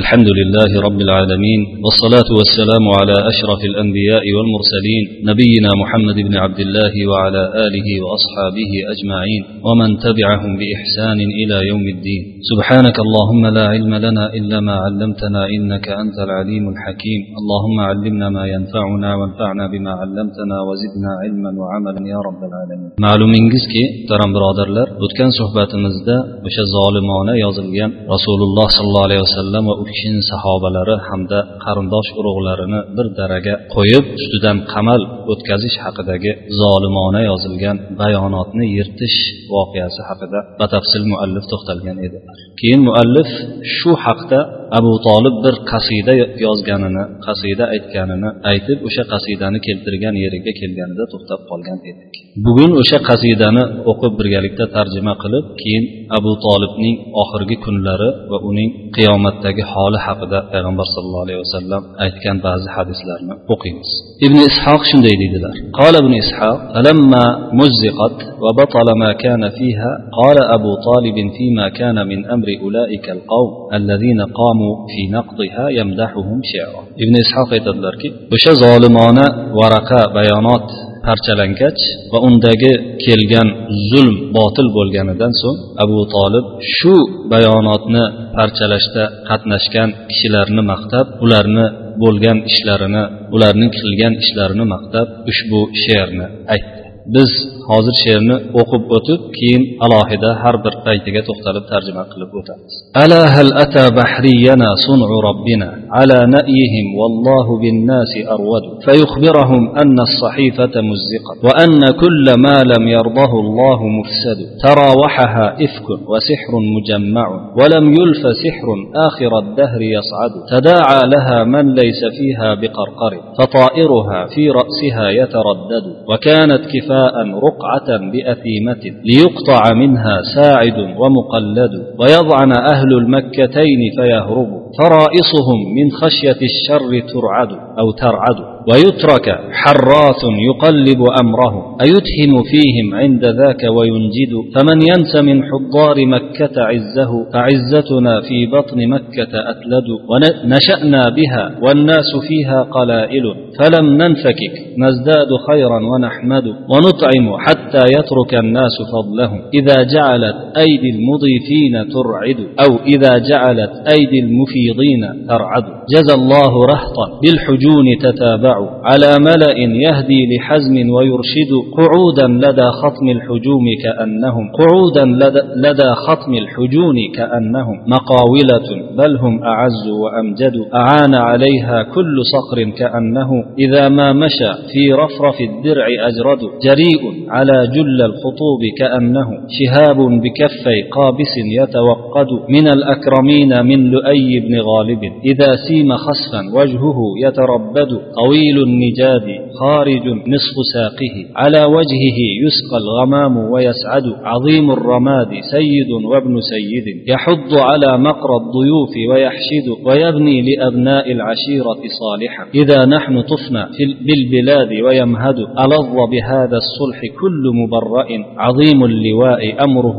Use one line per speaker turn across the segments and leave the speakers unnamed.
الحمد لله رب العالمين والصلاة والسلام على أشرف الأنبياء والمرسلين نبينا محمد بن عبد الله وعلى آله وأصحابه أجمعين ومن تبعهم بإحسان إلى يوم الدين. سبحانك اللهم لا علم لنا إلا ما علمتنا إنك أنت العليم الحكيم. اللهم علمنا ما ينفعنا وانفعنا بما علمتنا وزدنا علما وعملا يا رب العالمين. ma'lumingizki muhtaram birodarlar o'tgan suhbatimizda o'sha zolimona yozilgan rasululloh sollallohu alayhi vasallam va u kishini sahobalari hamda qarindosh urug'larini bir daraga qo'yib ustidan qamal o'tkazish haqidagi zolimona yozilgan bayonotni yirtish voqeasi haqida batafsil muallif to'xtalgan edi. keyin muallif shu haqda abu tolib bir qasida yozganini qasida aytganini aytib o'sha qasidani keltirgan yeriga kelganida to'xtab qolgan edik bugun o'sha qasidani o'qib birgalikda tarjima qilib keyin abu tolibning oxirgi kunlari va uning qiyomatdagi holi haqida payg'ambar sallallohu alayhi vasallam aytgan ba'zi hadislarni o'qiymiz ibn ishoq shunday deydilar قال ابن إسحاق فلما مزقت وبطل ما كان فيها قال أبو طالب فيما كان من أمر أولئك القوم الذين قاموا في نقضها يمدحهم شعرا ابن إسحاق aytadilarki o'sha zolimona varaqa bayonot parchalangach va undagi kelgan zulm botil bo'lganidan so'ng abu tolib shu bayonotni parchalashda qatnashgan kishilarni maqtab ularni bo'lgan ishlarini ularning qilgan ishlarini maqtab ushbu she'rni aytdi biz hozir she'rni o'qib o'tib keyin alohida har bir paytiga to'xtalib tarjima qilib o'tamiz. Ala hal ata bahriyana sun'u robbina ala na'yihim wallohu bin nasi arwad فيخبرهم أن الصحيفة مزقت وأن كل ما لم يرضه الله مفسد تراوحها إفك وسحر مجمع ولم يلف سحر آخر الدهر يصعد تداعى لها من ليس فيها بقرقر فطائرها في رأسها يتردد وكانت كفاء رقعة بأثيمة ليقطع منها ساعد ومقلد ويضعن أهل المكتين فيهربوا فرائصهم من خشية الشر ترعد أو ترعد. ويترك حراث يقلب أمره أيتهم فيهم عند ذاك وينجد. فمن ينس من حضار مكة عزه فعزتنا في بطن مكة أتلد. ونشأنا بها والناس فيها قلائل. فلم ننفكك نزداد خيرا ونحمد. ونطعم حتى يترك الناس فضلهم. إذا جعلت أيدي المضيفين ترعد. أو إذا جعلت أيدي المفيضين ترعد جزى الله رهطا. بالحجون تتابع. على ملأ يهدي لحزم ويرشد. قعودا لدى خطم الحجوم كأنهم. قعودا لدى, لدى خطم الحجون كأنهم. مقاولة. بل هم أعز وأمجد. أعان عليها كل صقر كأنه. إذا ما مشى في رفرف الدرع أجرد. جريء على جل الخطوب كأنه. شهاب بكفي قابس يتوقد. من الأكرمين من لؤي بن غالب. إذا سيم خسفا وجهه يتربد طويل النجاد خارج نصف ساقه. على وجهه يسقى الغمام ويسعد. عظيم الرماد سيد وابن سيد. يحض على مقرى الضيوف ويحشد ويبني لأبناء العشيرة صالحا. إذا نحن طفنا بالبلاد ويمهد. ألظ بهذا الصلح كل مبرأ. عظيم اللواء أمره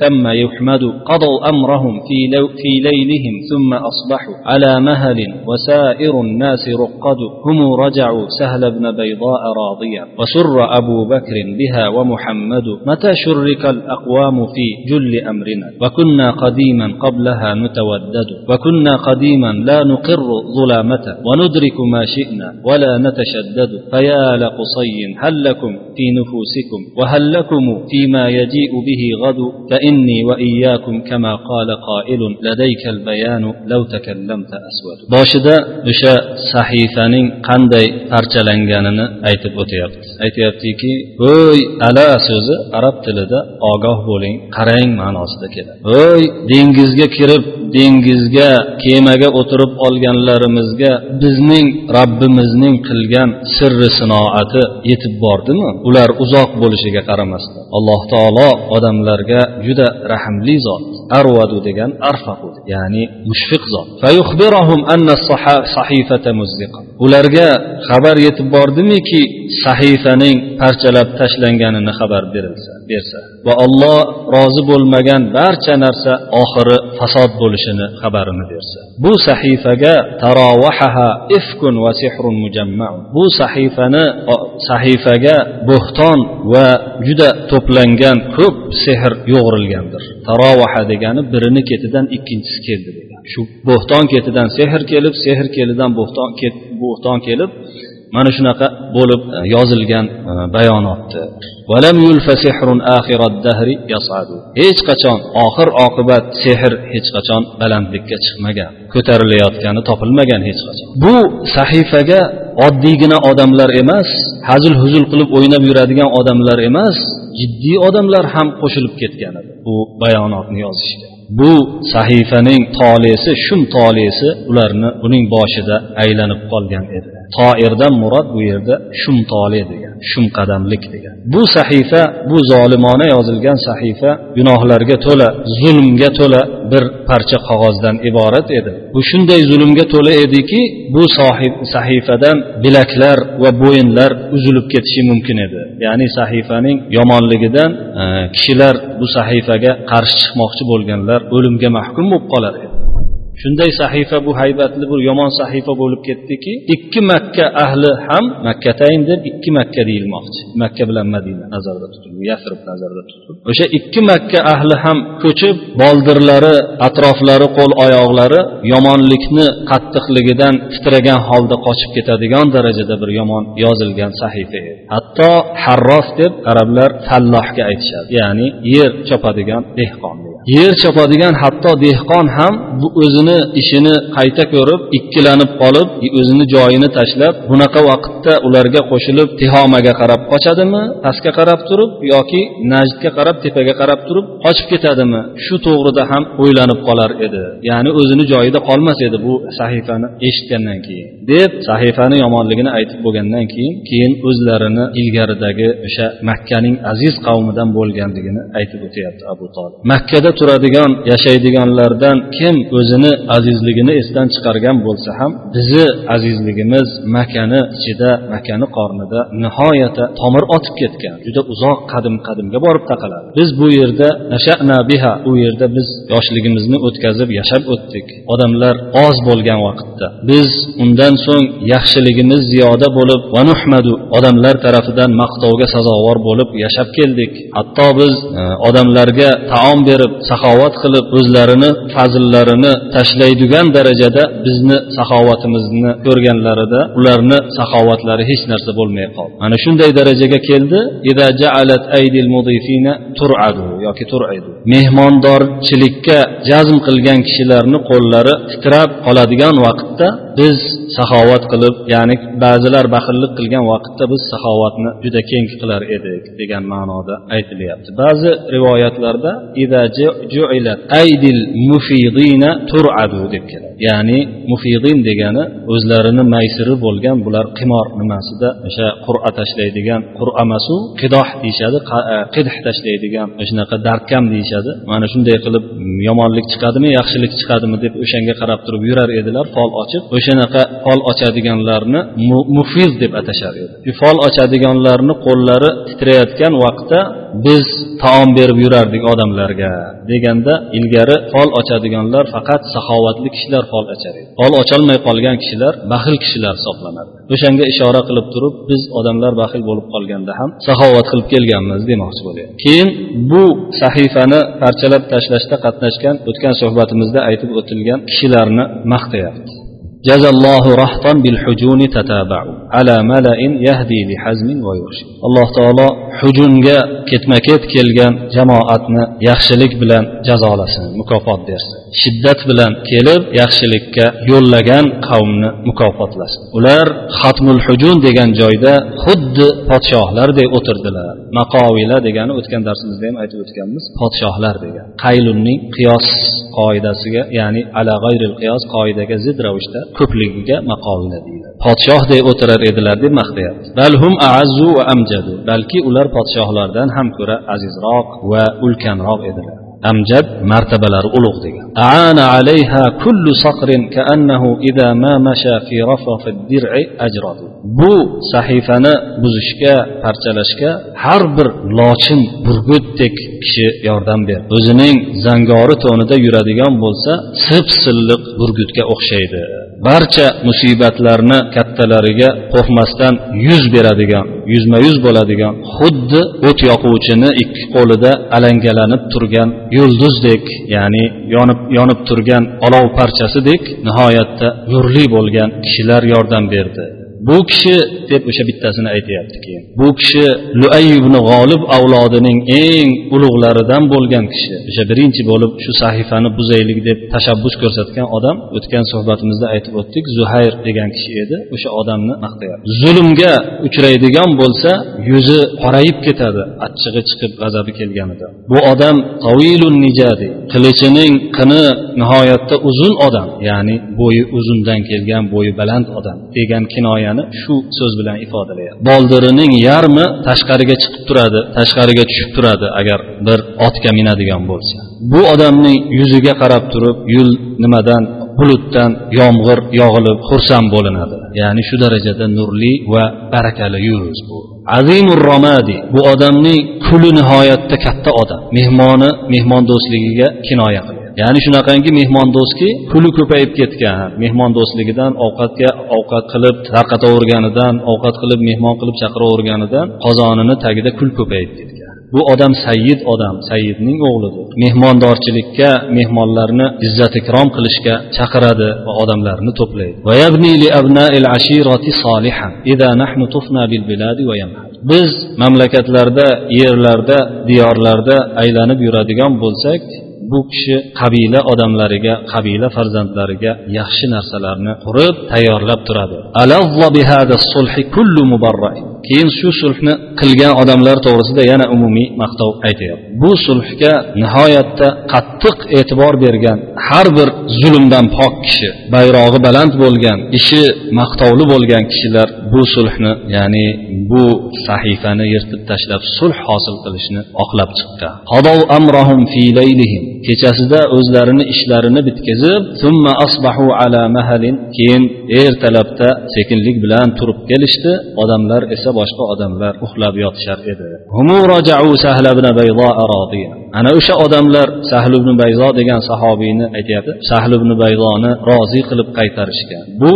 ثم يحمد. قضوا أمرهم في, لو في ليلهم ثم أصبحوا على مهل وسائر الناس رقد. هم رجعوا سهل بن بيضاء راضيا. وسر أبو بكر بها ومحمد. متى شرك الأقوام في جل أمرنا؟ وكنا قديما قبلها نتودد. وكنا قديما لا نقر ظلامة وندرك ما شئنا ولا نتشدد. فيا لقصي هل لكم في نفوسكم؟ وهل لكم فيما يجيء به غد؟ فإني وإياكم كما قال قائل لديك البيان لو boshida o'sha sahifaning qanday parchalanganini aytib o'tyapti aytyaptiki voy ala so'zi arab tilida ogoh bo'ling qarang ma'nosida keladi voy dengizga kirib dengizga kemaga o'tirib olganlarimizga bizning robbimizning qilgan sirri sinoati yetib bordimi? Ular uzoq bo'lishiga qaramasdan alloh taolo odamlarga juda rahmli zot arvadu degan arfaqu ya'ni mushfiq zot. Ularga xabar yetib bordimiki sahifaning parchalab tashlanganini xabar berilsa. Bersa va olloh rozi bo'lmagan barcha narsa oxiri fasod bo'lishini xabarini bersa. Bu sahifaga tarovahaha ifkun va sehrun mujamma. Bu sahifani sahifaga bo'xton va juda to'plangan ko'p sehr yo'g'rilgandir. Tarovaha degani birini ketidan ikkinchisi keldi degan shu bo'xton ketidan sehr kelib sehr kelidan bo'xton kelib mana shunaqa bo'lib e, yozilgan e, bayonotni hech qachon oxir oqibat sehr hech qachon balandlikka chiqmagan ko'tarilayotgani topilmagan hech qachon. Bu sahifaga oddiygina odamlar emas hazil huzul qilib o'ynab yuradigan odamlar emas jiddiy odamlar ham qo'shilib ketgan edi bu bayonotni yozishga. Bu sahifaning tolesi shum tolesi ularni uning boshida aylanib qolgan edi. Toirdan murod bu yerda shumtoli degan shumqadamlik degan. Bu sahifa bu zolimona yozilgan sahifa gunohlarga to'la zulmga to'la bir parcha qog'ozdan iborat edi. Bu shunday zulmga to'la ediki bu sohib sahifadan bilaklar va bo'yinlar uzilib ketishi mumkin edi. Ya'ni sahifaning yomonligidan e, kishilar bu sahifaga qarshi chiqmoqchi bo'lganlar o'limga mahkum bo'lib qolar edi. Shunday sahifa bu haybatli bir yomon sahifa bo'lib ketdiki ikki makka ahli ham makkatayn deb ikki makka deyilmoqchi. Makka bilan madina nazarda tutilib yasrib nazarda tutilib o'sha ikki makka ahli ham ko'chib boldirlari atroflari qo'l oyoqlari yomonlikni qattiqligidan titragan holda qochib ketadigan darajada bir yomon yozilgan sahifa edi. Hatto harros deb arablar fallohga aytishadi ya'ni yer chopadigan dehqon yer chopadigan hatto dehqon ham bu o'zini ishini qayta ko'rib ikkilanib qolib o'zini joyini tashlab bunaqa vaqtda ularga qo'shilib tihomaga qarab qochadimi pastga qarab turib yoki najdga qarab tepaga qarab turib qochib ketadimi? Shu to'g'rida ham o'ylanib qolar edi. Ya'ni o'zini joyida qolmas edi bu sahifani eshitgandan keyin. Deb sahifani yomonligini aytib bo'lgandan keyin keyin o'zlarini ilgaridagi o'sha makkaning aziz qavmidan bo'lganligini aytib o'tyapti abu tolib makkada turadigan yashaydiganlardan kim o'zini azizligini esdan chiqargan bo'lsa ham bizni azizligimiz makani ichida makani qornida nihoyatda tomir otib ketgan juda uzoq qadim qadimga borib taqaladi. Biz bu yerda nashana biha u yerda biz yoshligimizni o'tkazib yashab o'tdik. Odamlar oz bo'lgan vaqtda. Biz undan so'ng yaxshiligimiz ziyoda bo'lib va nuhmadu odamlar tarafidan maqtovga sazovor bo'lib yashab keldik. Hatto biz e, odamlarga taom berib saxovat qilib o'zlarini fazllarini tashlaydigan darajada bizni saxovatimizni ko'rganlarida ularni saxovatlari hech narsa bo'lmay qoldi. Mana shunday darajaga keldi. Yoki mehmondorchilikka jazm qilgan kishilarni qo'llari titrab qoladigan vaqtda biz saxovat qilib ya'ni ba'zilar baxillik qilgan vaqtda biz saxovatni juda keng qilar edik degan ma'noda aytilyapti. Ba'zi rivoyatlarda aydil mufidina turadu deb keladi. Ya'ni mufidin degani o'zlarini maysiri bo'lgan bular qimor nimasida o'sha qur'a tashlaydigan qur'a masu qidoh deyishadi e, qidh tashlaydigan shunaqa darkam deyishadi. Mana shunday qilib yomonlik chiqadimi yaxshilik chiqadimi deb o'shanga qarab turib yurar edilar fol ochib. O'shanaqa fol ochadiganlarni mufiz deb atashar edi. Fol ochadiganlarni qo'llari titrayotgan vaqtda biz taom berib yurardik odamlarga deganda ilgari fol ochadiganlar faqat saxovatli kishilar fol ochar edi. Fol ocholmay qolgan kishilar baxil kishilar hisoblanadi. O'shanga ishora qilib turib biz odamlar baxil bo'lib qolganda ham saxovat qilib kelganmiz demoqchi bo'lyapti. Keyin bu sahifani parchalab tashlashda qatnashgan o'tgan suhbatimizda aytib o'tilgan kishilarni maqtayapti. جزى الله رهطا بالحجون تتابعوا على ملأ يهدي بحزم ويرشد alloh taolo hujunga ketma ket kelgan jamoatni yaxshilik bilan jazolasin mukofot bersin shiddat bilan kelib yaxshilikka yo'llagan qavmni mukofotlasin ular xatmul hujun degan joyda xuddi podshohlardek o'tirdilar maqovila degani o'tgan darsimizda ham aytib o'tganmiz podshohlar degan qaylunning qiyos qoidasiga ya'ni ala g'ayril qiyos qoidaga zid ravishda ko'pligiga maqovila deyiladi. Podshohdek o'tirar edilar deb maqtayapti. Balhum aazzu va amjadu. Balki ular podshohlardan ham ko'ra azizroq va ulkanroq edilar. Amjad martabalari ulug' degan. Aana alayha kullu saqrin kaannahu idha ma masha fi rafafi dir'i ajradu. Bu sahifani buzishga parchalashga har bir lochin burgutdek kishi yordam berdi. O'zining zangori to'nida yuradigan bo'lsa sip silliq burgutga o'xshaydi. Barcha musibatlarni kattalariga qo'rqmasdan yuz beradigan yuzma yuz bo'ladigan xuddi o't yoquvchini ikki qo'lida alangalanib turgan yulduzdek ya'ni yonib yonib turgan olov parchasidek nihoyatda nurli bo'lgan kishilar yordam berdi. Bu kishi deb o'sha bittasini aytyapti keyin bu kishi luay ibn g'olib avlodining eng ulug'laridan bo'lgan kishi. O'sha birinchi bo'lib shu sahifani buzaylik deb tashabbus ko'rsatgan odam o'tgan suhbatimizda aytib o'tdik zuhayr degan kishi edi. O'sha odamni maqtayapti. Zulmga uchraydigan bo'lsa yuzi qorayib ketadi achchig'i chiqib g'azabi kelganida. Bu odam qavilun nijadi qilichining qini nihoyatda uzun odam ya'ni bo'yi uzundan kelgan bo'yi baland odam degan kinoyani shu so'z bilan ifodalayapti. Boldirining yarmi tashqariga chiqib turadi tashqariga tushib turadi agar bir otga minadigan bo'lsa. Bu odamning yuziga qarab turib yo'l nimadan bulutdan yomg'ir yog'ilib xursand bo'linadi. Ya'ni shu darajada nurli va barakali yuz bu. Azimur romadi bu odamning kuli nihoyatda katta odam. Mehmoni mehmondo'stligiga kinoya qiladi ya'ni shunaqangi mehmondo'stki puli ko'payib ketgan. Mehmondo'stligidan ovqatga ovqat qilib tarqataverganidan ovqat qilib mehmon qilib chaqiraverganidan qozonini tagida kul ko'payib ketgan. Bu odam sayyid odam sayyidning o'g'lidir. Mehmondorchilikka mehmonlarni izzat ikrom qilishga chaqiradi va odamlarni to'playdi. Biz mamlakatlarda yerlarda diyorlarda aylanib yuradigan bo'lsak bu kishi qabila odamlariga qabila farzandlariga yaxshi narsalarni qurib tayyorlab turadi. Keyin shu sulhni qilgan odamlar to'g'risida yana umumiy maqtov aytyapti. Bu sulhga nihoyatda qattiq e'tibor bergan har bir zulmdan pok kishi bayrog'i baland bo'lgan ishi maqtovli bo'lgan kishilar bu sulhni ya'ni bu sahifani yirtib tashlab sulh hosil qilishni oqlab chiqqan. Kechasida o'zlarini ishlarini bitkazib keyin ertalabda sekinlik bilan turib kelishdi. Odamlar esa boshqa odamlar uxlab yotishar edi. Ana o'sha odamlar sahl ibn bayzo degan sahobiyni aytyapti. Sahl ibn bayzoni rozi qilib qaytarishgan. Bu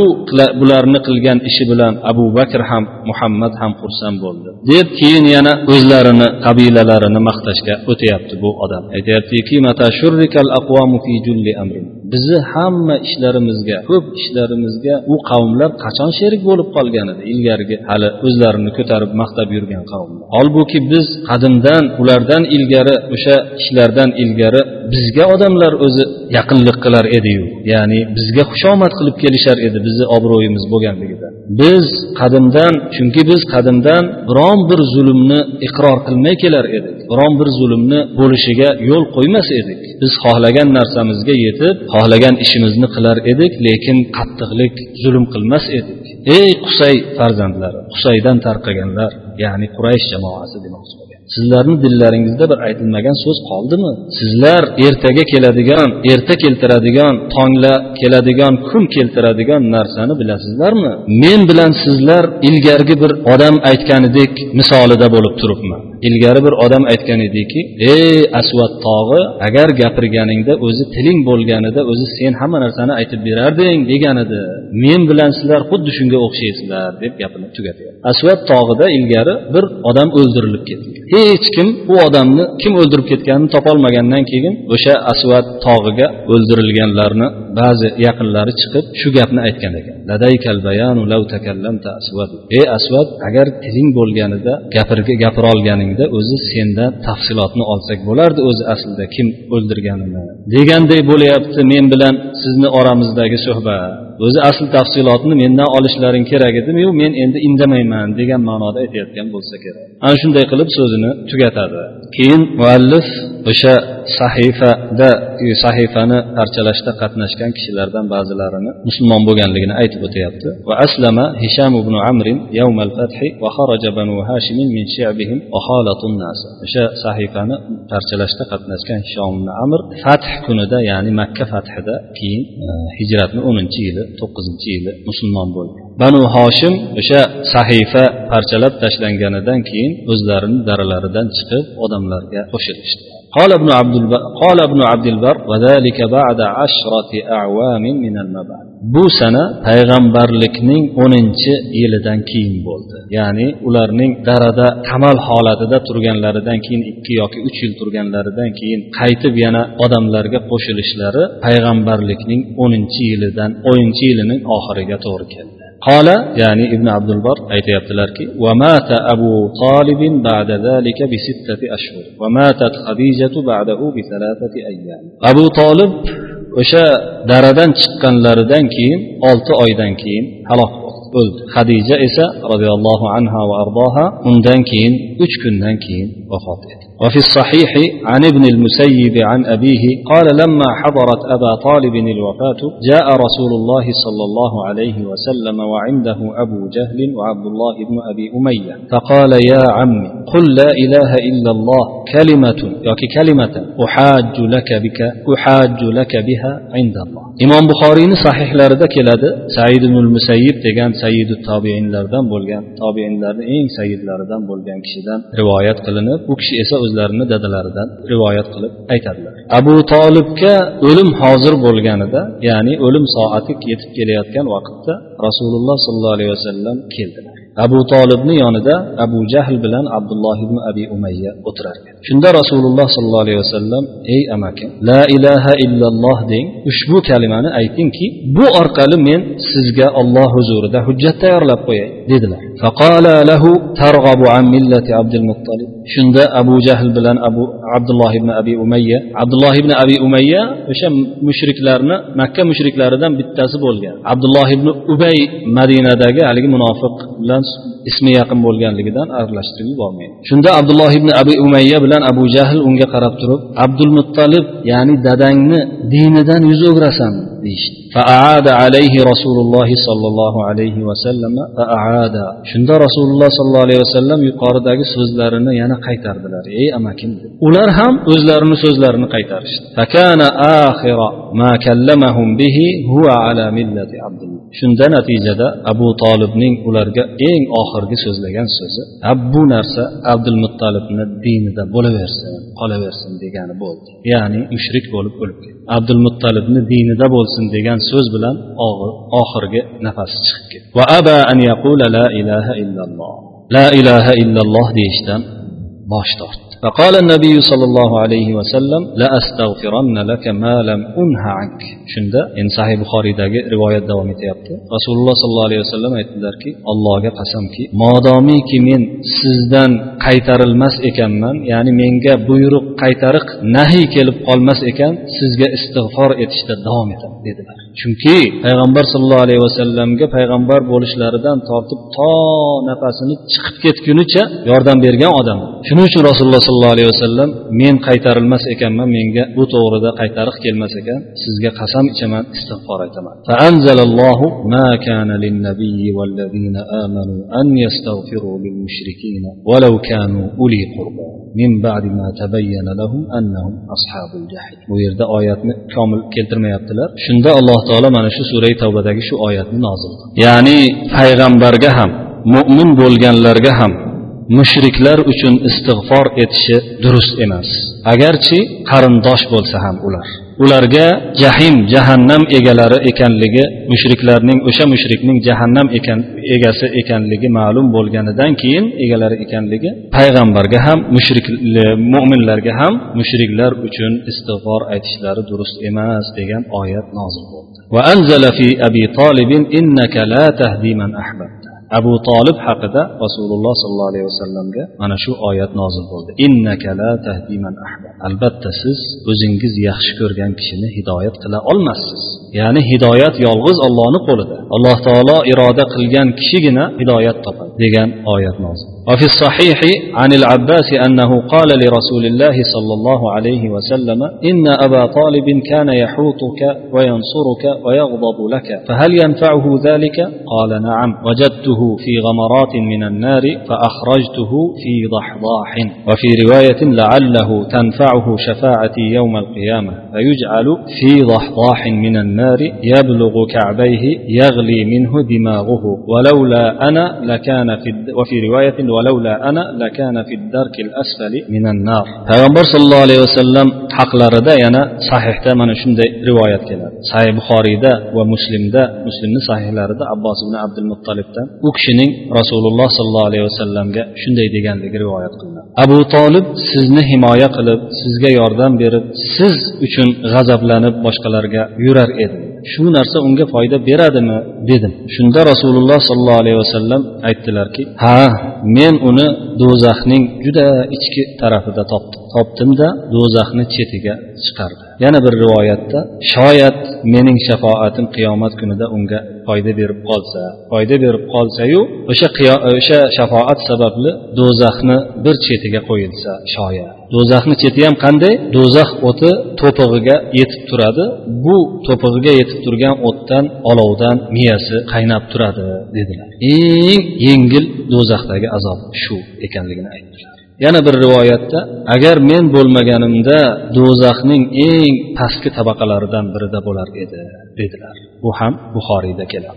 bularni qilgan ishi bilan abu bakr ham muhammad ham xursand bo'ldi. Deb keyin yana o'zlarini qabilalarini maqtashga o'tyapti bu odam. Aytyaptiki شرك الأقوام في جل أمر. Bizni hamma ishlarimizga ko'p ishlarimizga u qavmlar qachon sherik bo'lib qolgan edi? Ilgarigi hali o'zlarini ko'tarib maqtab yurgan qavmlar. Holbuki biz qadimdan ulardan ilgari o'sha ishlardan ilgari bizga odamlar o'zi yaqinlik qilar ediyu. Ya'ni bizga xushomad qilib kelishar edi bizni obro'yimiz bo'lganligidan biz qadimdan chunki biz qadimdan biron bir zulmni iqror qilmay kelar edik. Biron bir zulmni bo'lishiga yo'l qo'ymas edik. Biz xohlagan narsamizga yetib xohlagan ishimizni qilar edik lekin qattiqlik zulm qilmas edik. Ey qusay farzandlari qusaydan tarqaganlar ya'ni quraysh jamoasi demoqchi sizlarni dillaringizda bir aytilmagan so'z qoldimi? Sizlar ertaga keladigan erta keltiradigan tongla keladigan kun keltiradigan narsani bilasizlarmi? Men bilan sizlar ilgargi bir odam aytganidek misolida bo'lib turibman ilgari bir odam aytgan ediki ey asvat tog'i agar gapirganingda o'zi tiling bo'lganida o'zi sen hamma narsani aytib berarding degan edi men bilan sizlar xuddi shunga o'xshaysizlar deb gapini tugatyapti asvat tog'ida ilgari bir odam o'ldirilib ketgan. Hech kim u odamni kim o'ldirib ketganini topolmagandan keyin o'sha asvat tog'iga o'ldirilganlarni ba'zi yaqinlari chiqib shu gapni aytgan ekan. Ey asvad agar tiling bo'lganida gapirga gapirolganingda o'zi sendan tafsilotni olsak bo'lardi o'zi aslida kim o'ldirganini. Deganday bo'lyapti men bilan sizni oramizdagi suhbat. O'zi asl tafsilotni mendan olishlaring kerak ediyu men endi indamayman degan ma'noda aytayotgan bo'lsa kerak. Ana shunday qilib so'zini tugatadi. Keyin muallif o'sha sahifada sahifani parchalashda qatnashgan kishilardan ba'zilarini musulmon bo'lganligini aytib o'tyapti. Va aslama hisham ibn amrin yawm fathi va xaraja banu hashim min shi'bihim va xalatun nas. O'sha sahifani parchalashda qatnashgan hishom ibn amr fath kunida ya'ni makka fathida keyin e, hijratni o'ninchi yili to'qqizinchi yili musulmon bo'ldi. Banu hoshim o'sha sahifa parchalab tashlanganidan keyin o'zlarini daralaridan chiqib odamlarga qo'shilishdi. قال ابن عبد البر قال ابن عبد البر وذلك بعد عشرة أعوام من المبعث bu sana payg'ambarlikning o'ninchi yilidan keyin bo'ldi ya'ni ularning darada qamal holatida turganlaridan keyin ikki yoki uch yil turganlaridan keyin qaytib yana odamlarga qo'shilishlari payg'ambarlikning o'ninchi yilidan o'ninchi yilining oxiriga to'g'ri keldi قال يعني ابن عبد البر aytyaptilarki ومات أبو طالب بعد ذلك بستة أشهر وماتت خديجة بعده بثلاثة أيام أبو طالب o'sha daradan chiqqanlaridan keyin olti oydan keyin halok o'ldi hadija esa roziyallohu anha va ardoha undan keyin uch kundan keyin vafot etdi وفي الصحيح عن ابن المسيب عن أبيه قال لما حضرت أبا طالب الوفاة جاء رسول الله صلى الله عليه وسلم وعنده أبو جهل وعبد الله بن أبي أمية فقال يا عمي قل لا إله إلا الله كلمة ياكي كلمة أحاج لك بك أحاج لك بها عند الله إمام بخاري صحيح لرد كلاد سعيد بن المسيب degan sayyidu tobiinlardan bo'lgan tobiinlarni eng sayyidlaridan bo'lgan kishidan rivoyat qilinib u kishi esa so'zlarini dadalaridan rivoyat qilib aytadilar. Abu tolibga o'lim hozir bo'lganida ya'ni o'lim soati yetib kelayotgan vaqtda rasululloh sollallohu alayhi vasallam keldilar. Abu tolibni yonida abu jahl bilan abdulloh ibn abi umayya o'tirar edi. Shunda rasululloh sollallohu alayhi vasallam ey amakim la ilaha illalloh deng ushbu kalimani aytingki bu orqali men sizga olloh huzurida hujjat tayyorlab qo'yay dedilar. Shunda abu jahl bilan abu abdulloh ibn abi umayya abdulloh ibn abi umayya o'sha mushriklarni makka mushriklaridan bittasi bo'lgan. Abdulloh ibn ubay madinadagi haligi munofiq bilan ismi yaqin bo'lganligidan aralashtirib yubormaydi shunda abdulloh ibn abi umayya bilan abu jahl unga qarab turib abdul muttalib ya'ni dadangni dinidan yuz o'girasan deyishdi فأعاد عليه رسول الله صلى الله عليه وسلم فأعاد shunda rasululloh sollallohu alayhi vasallam yuqoridagi so'zlarini yana qaytardilar ey amakim ular ham o'zlarini so'zlarini qaytarishdi fakana axira ma kallamahum bihi huwa ala millati abdulloh Shunda natijada abu tolibning ularga eng oxirgi so'zlagan so'zi bu narsa abdul muttalibni dinida bo'laversin qolaversin degani bo'ldi. Ya'ni mushrik bo'lib o'lib ketdi abdul muttalibni dinida bo'lsin degan so'z bilan oxirgi nafasi chiqib ketdi. Va aba an yaqula la ilaha illalloh. La ilaha illalloh deyishdan bosh tortdi فقال النبي صلى الله عليه وسلم لا أستغفرن لك ما لم أنه عنك shunda endi sahih buxoriydagi rivoyat davom etyapti rasululloh sollallohu alayhi vasallam aytdilarki allohga qasamki modomiki men sizdan qaytarilmas ekanman ya'ni menga buyruq qaytariq nahiy kelib qolmas ekan sizga istig'for etishda davom etaman dedilar chunki payg'ambar sollallohu alayhi vasallamga payg'ambar bo'lishlaridan tortib to nafasini chiqib ketgunicha yordam bergan odam shuning uchun rasululloh sollallohu alayhi vasallam men qaytarilmas ekanman menga bu to'g'rida qaytariq kelmas ekan sizga qasam ichaman istig'for aytaman فأنزل الله ما كان للنبي والذين آمنوا أن يستغفروا للمشركين ولو كانوا أولي قربى من بعد ما تبين لهم أنهم أصحاب الجحيم bu yerda oyatni komil keltirmayaptilar shunda alloh taolo mana shu surai tavbadagi shu oyatni nozil ya'ni payg'ambarga ham mo'min bo'lganlarga ham mushriklar uchun istig'for etishi durust emas. Agarchi qarindosh bo'lsa ham ular. ularga jahim jahannam egalari ekanligi mushriklarning o'sha mushrikning jahannam ekan egasi ekanligi ma'lum bo'lganidan keyin egalari ekanligi payg'ambarga ham mushrik mo'minlarga ham mushriklar uchun istig'for aytishlari durust emas degan oyat nozil bo'ldi وأنزل في أبي طالب إنك لا تهدي من أحببت abu tolib haqida rasululloh sollallohu alayhi vasallamga mana shu oyat nozil bo'ldi. Innaka la albatta siz o'zingiz yaxshi ko'rgan kishini hidoyat qila olmassiz. Ya'ni hidoyat yolg'iz ollohni qo'lida. Alloh taolo iroda qilgan kishigina hidoyat topadi degan oyat nozil. وفي الصحيح عن العباس أنه قال لرسول الله صلى الله عليه وسلم إن أبا طالب كان يحوطك وينصرك ويغضب لك فهل ينفعه ذلك؟ قال نعم. وجدته في غمرات من النار فأخرجته في ضحضاح. وفي رواية لعله تنفعه شفاعتي يوم القيامة فيجعل في ضحضاح من النار يبلغ كعبيه يغلي منه دماغه ولولا أنا لكان في وفي رواية ولولا أنا لكان في الدرك الأسفل من النار payg'ambar sallallohu alayhi vasallam haqlarida yana sahihda mana shunday rivoyat keladi sahih buxoriyda va muslimda muslimni sahihlarida abbos ibn abdul muttalibdan u kishining rasululloh sollallohu alayhi vasallamga shunday deganligi rivoyat qilinadi abu tolib sizni himoya qilib sizga yordam berib siz uchun g'azablanib boshqalarga yurar edi shu narsa unga foyda beradimi? dedim. Shunda rasululloh sollallohu alayhi vasallam aytdilarki ha men uni do'zaxning juda ichki tarafida topdim topdimda do'zaxni chetiga chiqardi. Yana bir rivoyatda shoyat mening shafoatim qiyomat kunida unga foyda berib qolsa foyda berib qolsayu o'sha o'sha shafoat sababli do'zaxni bir chetiga qo'yilsa shoyat do'zaxni cheti ham qanday? Do'zax o'ti to'pig'iga yetib turadi. Bu to'pig'iga yetib turgan o'tdan olovdan miyasi qaynab turadi dedilar. Eng yengil do'zaxdagi azob shu ekanligini aytdilar. Yana bir rivoyatda agar men bo'lmaganimda do'zaxning eng pastki tabaqalaridan birida bo'lar edi dedilar. Bu ham buxoriyda keladi.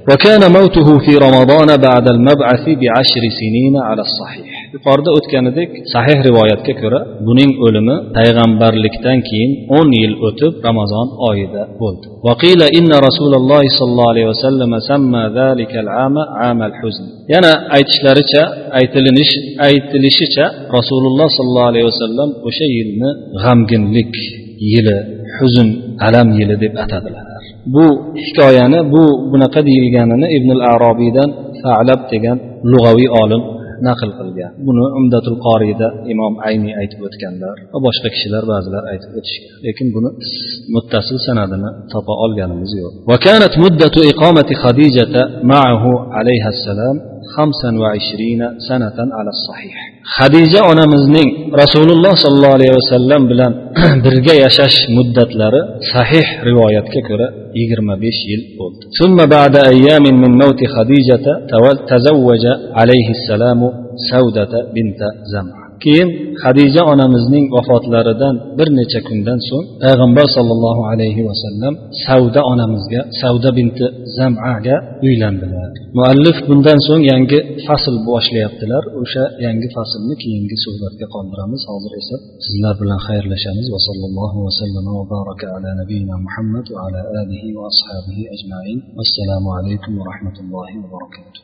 yuqorida o'tganidek sahih rivoyatga ko'ra buning o'limi payg'ambarlikdan keyin o'n yil o'tib ramazon oyida bo'ldi. Vaqila inna rasululloh sollallohu alayhi vasallam samma zalikal huzn. Yana aytishlaricha aytilinish aytilishicha rasululloh sollallohu alayhi vasallam o'sha yilni g'amginlik yili huzn alam yili deb atadilar. Bu hikoyani bu bunaqa deyilganini ibn al arobiydan falab degan lug'aviy olim naql qilgan buni umdatul qoriyda imom ayniy aytib o'tganlar va boshqa kishilar ba'zilar aytib o'tishgan lekin buni muttasil sanadini topa olganimiz yo'q وكانت مدة إقامة خديجة معه عليها السلام خمسا وعشرين سنة على الصحيح hadija onamizning rasululloh sollallohu alayhi vasallam bilan birga yashash muddatlari sahih rivoyatga ko'ra yigirma besh yil bo'ldi ثم بعد أيام من موت خديجة تزوج عليه السلام سودة بنت زمعة keyin hadija onamizning vafotlaridan bir necha kundan so'ng payg'ambar sollallohu alayhi vasallam savda onamizga savda binti zamaga uylandilar. Muallif bundan so'ng yangi fasl boshlayaptilar. O'sha yangi faslni keyingi suhbatga qoldiramiz hozir esa sizlar bilan xayrlashamiz. Va sallallohu vasallam va baraka ala nabiyina muhammad va ala alihi va ashabihi ajmain. Assalomu alaykum va rahmatullohi va barakatuh.